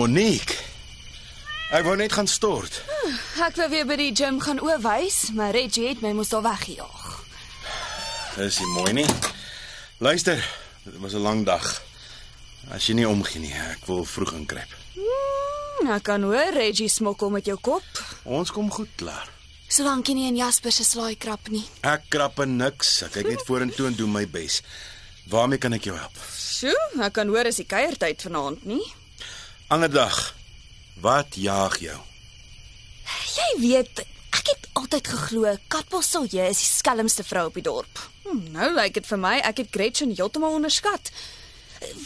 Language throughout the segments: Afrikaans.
Monique. Ek wou net gaan stort. Ek wou weer by die gym gaan oorwys, maar Reggie het my mos daar weggejaag. Dis nie mooi nie. Luister, dit was 'n lang dag. As jy nie omgee nie, ek wil vroeg inkruip. Hmm, ek kan hoor Reggie smokkel met jou kop. Ons kom goed klaar. Solank jy nie in Jasper se slaai krap nie. Ek krap en niks. Ek kyk net vorentoe en doen my bes. Waarmee kan ek jou help? Sjoe, ek kan hoor is die kuiertyd vanaand nie. Ander dag. Wat jaag jou? Jy weet, ek het altyd geglo Katbosselje is die skelmste vrou op die dorp. Hm, nou lyk dit vir my ek het Gretchen heeltemal onderskat.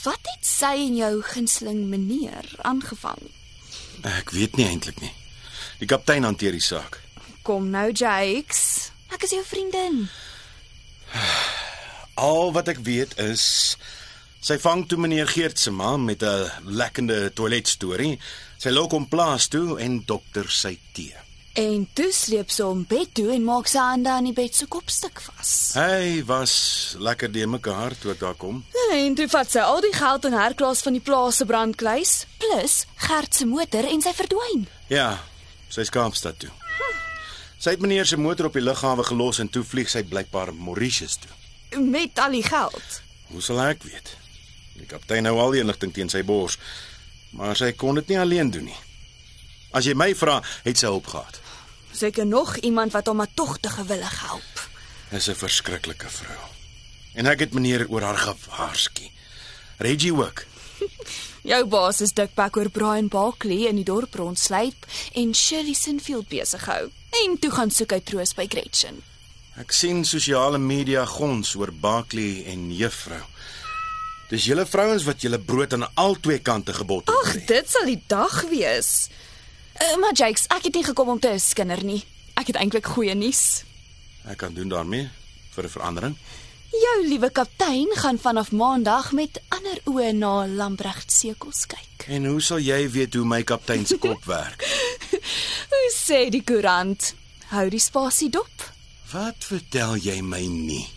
Wat het sy en jou gunsteling meneer aangevang? Ek weet nie eintlik nie. Die kaptein hanteer die saak. Kom nou, Jakes. Ek is jou vriendin. Al wat ek weet is sy vang toe meneer Geert se ma met 'n lekkende toiletstorie. Sy lok hom plaas toe en dokter sy tee. En toe sleep sy hom bed toe en maak sy hande aan die bed se kopstuk vas. Hy was lekker de mekaar toe ek daar kom. En toe vat sy al die geld en herklas van die plaas se brandkluis, plus Gert se motor en sy verdwyn. Ja, sy is Kaapstad toe. Sy het meneer se motor op die lughawe gelos en toe vlieg sy blykbaar Mauritius toe. Met al die geld. Hoe sal ek weet? Die kaptein hou al die inligting teen sy bors, maar sy kon dit nie alleen doen nie. As jy my vra, het sy hulp gehad. Seker nog iemand wat hom tog te gewillig help. Dis 'n verskriklike vrou. En ek het meneer oor haar gewaarsku. Reggie ook. Jou baas is dikpak oor Brian Barkley in die dorp rondsluip en Shirley Sinfield besig hou. En toe gaan soek hy troos by Gretchen. Ek sien sosiale media gons oor Barkley en juffrou. Dis julle vrouens wat julle brood aan albei kante gebottel Ag, dit sal die dag wees. Uh, maar Jakes, ek het nie gekom om te skinder nie. Ek het eintlik goeie nuus. Ek kan doen daarmee vir 'n verandering. Jou liewe kaptein gaan vanaf maandag met ander oë na Lambrecht sekels kyk. En hoe sal jy weet hoe my kaptein se kop werk? Hoe sê die koerant? Hou die spasie dop. Wat vertel jy my nie?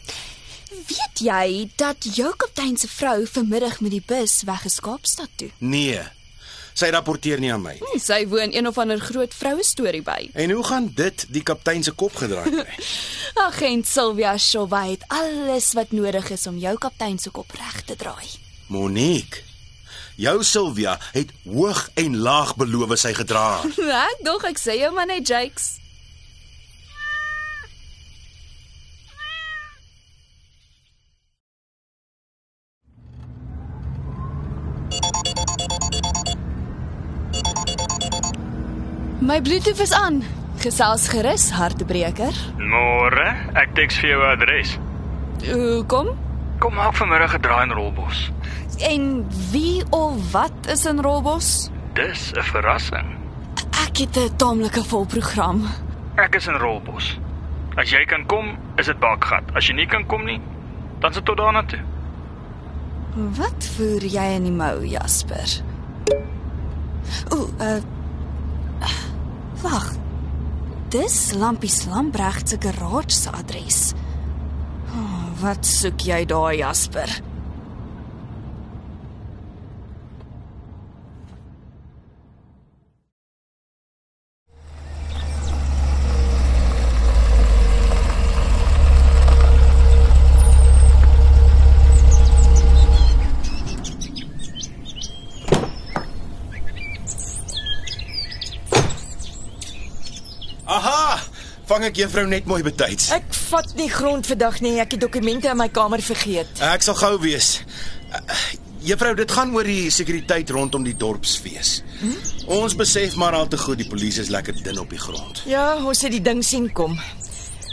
Weet jy dat jou kaptein se vrou vanmiddag met die bus weg is Kaapstad toe? Nee. Sy rapporteer nie aan my. Hm, Sy woon een of ander groot vroue storie by. En hoe gaan dit die kaptein se kop gedraai kry? Agent Sylvia Shaw het alles wat nodig is om jou kaptein se kop reg te draai. Monique. Jou Sylvia het hoog en laag beloof sy gedra. Ek dog ek sê jou maar net Jakes. My Bluetooth is aan. Gesels gerus, hartebreker. Môre, ek teks vir jou adres. Hoekom? Kom maak vanmiddag 'n draai in Rolbos. En wie of wat is in Rolbos? Dis 'n verrassing. Ek het 'n taamlike vol program. Ek is in Rolbos. As jy kan kom, is dit bakgat. As jy nie kan kom nie, dan sit tot daarna toe. Wat voer jy in die mou, Jasper? Ooh, uh Wag. Dis Lampies Lambregt se garage se adres. Oh, wat soek jy daar, Jasper? Vang ek juffrou net mooi betyds. Ek vat nie grond vandag nie. Ek het dokumente in my kamer vergeet. Ek sal gou wees. Juffrou, dit gaan oor die sekuriteit rondom die dorpsfees. Hm? Ons besef maar al te goed die polisie is lekker dun op die grond. Ja, ons het die ding sien kom.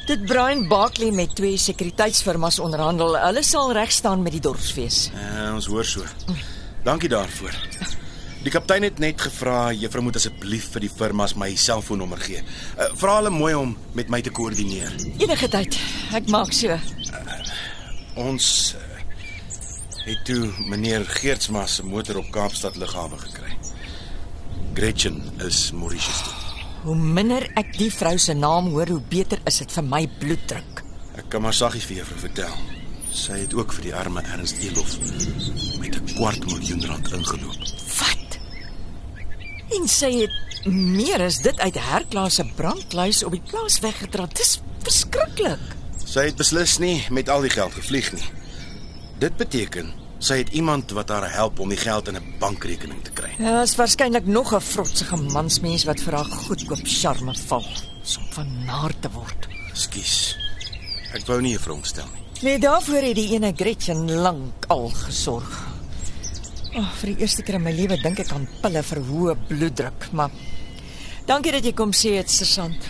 Dit Brian Barkley met twee sekuriteitsfirmas onderhandel. Hulle sal reg staan met die dorpsfees. Uh, ons hoor so. Dankie daarvoor. Die kaptein het net gevra juffrou moet asseblief vir die firmas my selfoonnommer gee. Uh, vra hulle mooi om met my te koördineer. Enige tyd. Ek maak so. Ons uh, het toe meneer Geertsma se motor op Kaapstad lughawe gekry. Gretchen is Mauritius toe. Hoe minder ek die vrou se naam hoor, hoe beter is dit vir my bloeddruk. Ek kan maar saggies vir juffrou vertel. Sy het ook vir die arme Ernst Elof met 'n kwart miljoen rand ingeloop. En sy het meer as dit uit Herklaas se brandkluis op die plaas weggedra. Dis verskriklik. Sy het beslis nie met al die geld gevlieg nie. Dit beteken sy het iemand wat haar help om die geld in 'n bankrekening te kry. Ja, is waarskynlik nog 'n vrotsige mansmens wat vir haar goedkoop charme val, om van naar te word. Ekskuus. Ek wou nie 'n veronderstel nie. Nee, daarvoor het die ene Gretchen lank al gesorg. Oh, vir die eerste keer in my lewe dink ek aan pille vir hoë bloeddruk, maar dankie dat jy kom sê dit, sergeant.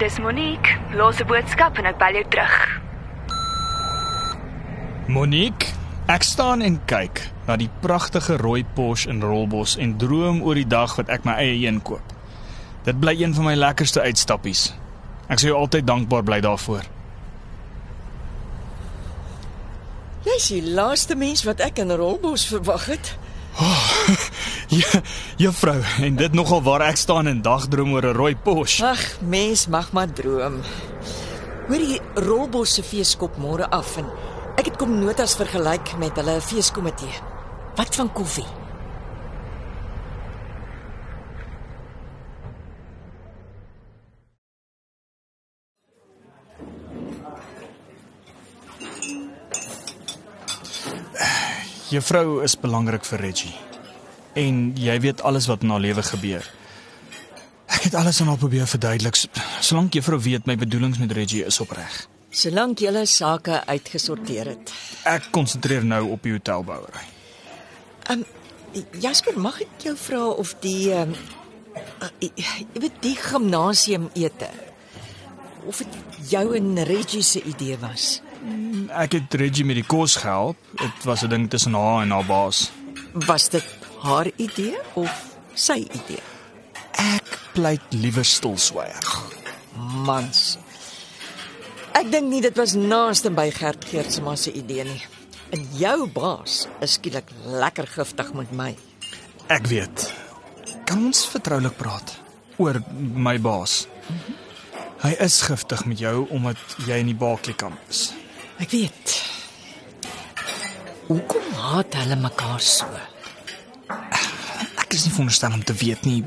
Dis Monique. Los 'n boodskap en ek bel jou terug. Monique, ek staan en kyk na die pragtige rooi Porsche in Rolbos en droom oor die dag wat ek my eie een koop. Dit bly een van my lekkerste uitstappies. Ek sou jou altyd dankbaar bly daarvoor. Jy's die laaste mens wat ek in Rolbos verwag het. Ja, juffrou, en dit nogal waar ek staan en dagdroom oor 'n rooi Porsche. Ag, mens mag maar droom. Hoor die Rolbos se feeskop môre af en ek het kom notas vergelyk met hulle feeskomitee. Wat van koffie? Juffrou is belangrik vir Reggie. En jy weet alles wat in haar lewe gebeur. Ek het alles aan haar probeer verduidelik. Solank juffrou weet my bedoelings met Reggie is opreg. Solank jy hulle sake uitgesorteer het. Ek konsentreer nou op die hotelbouery. Um Jasper, mag ek jou vra of die um uh, jy weet die gimnasium ete of dit jou en Reggie se idee was? Ek het Reggie met die kos gehelp. Dit was 'n ding tussen haar en haar baas. Was dit haar idee of sy idee? Ek pleit liewer stilswyg. Mans. Ek dink nie dit was naaste by Gert Geertsma se idee nie. En jou baas is skielik lekker giftig met my. Ek weet. Kan ons vertroulik praat oor my baas? Hy is giftig met jou omdat jy in die Barkley kamp is. Ek weet. Hoekom haat hulle mekaar so? Ek is nie veronderstel om te weet nie.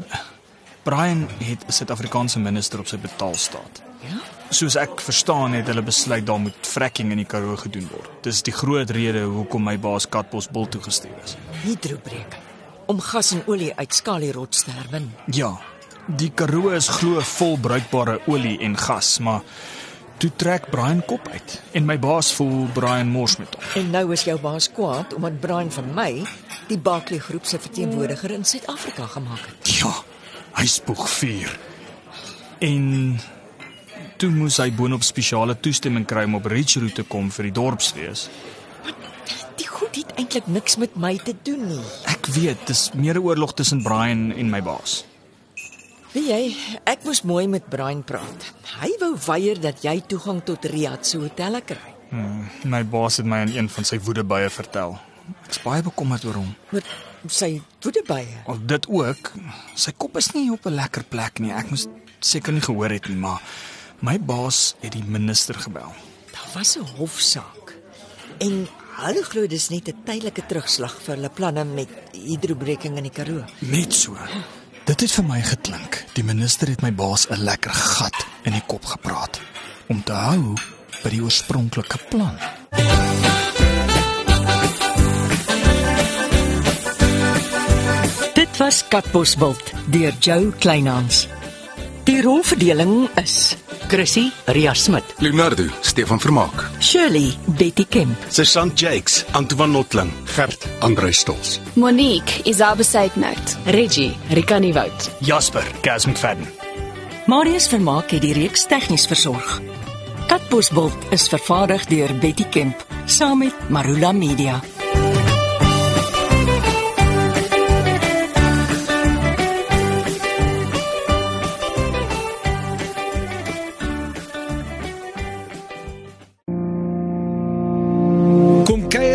Brian het 'n Suid-Afrikaanse minister op sy betaalstaat. Ja? Soos ek verstaan het hulle besluit daar moet fracking in die Karoo gedoen word. Dis die groot rede hoekom my baas Katbos bil toegestuur is. Hydrobreek om gas en olie uit skalierots te herwin. Ja, die Karoo is glo vol bruikbare olie en gas, maar toe trek Brian kop uit en my baas voel Brian mors met hom. En nou is jou baas kwaad omdat Brian vir my die Barkley groep se verteenwoordiger in Suid-Afrika gemaak het. Ja, hy spoeg vuur. En toe moes hy boonop spesiale toestemming kry om op Ridge Route te kom vir die dorpsfees. Die goed het eintlik niks met my te doen nie. Ek weet, dis meer 'n oorlog tussen Brian en my baas. Weet jy, ek moes mooi met Brian praat. Hy wou weier dat jy toegang tot Riyadh se hotel kry. Hmm, my baas het my in een van sy woedebye vertel. Ek's baie bekommerd oor hom. Met sy woedebye. Al dit ook, sy kop is nie op 'n lekker plek nie. Ek moes seker nie gehoor het nie, maar my baas het die minister gebel. Daar was 'n hofsaak. En hulle glo dis net 'n tydelike terugslag vir hulle planne met hydrobreking in die Karoo. Net so. Dit het vir my geklink. Die minister het my baas 'n lekker gat in die kop gepraat om te hou by die oorspronklike plan. Dit was Katbosveld deur Jo Kleinhans. Die rolverdeling is Chrissy, Ria Smit, Leonardo, Stefan Vermaak, Shirley, Betty Kemp. Sergeant Jakes, Antoine Notling. Gert, Andrei Stols. Monique, Isabel Seidnout. Reggie, Rika Nieuwoud. Jasper, Cas McFadden. Marius Vermaak het die reeks tegnies versorg. Katbosveld is vervaardig deur Betty Kemp saam met Marula Media.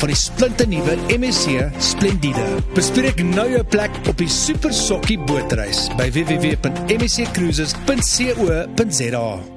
van die splinte nuwe MSC Splendide. Bespreek nou jou plek op die Super Sokkie Bootreis by www.msccruises.co.za.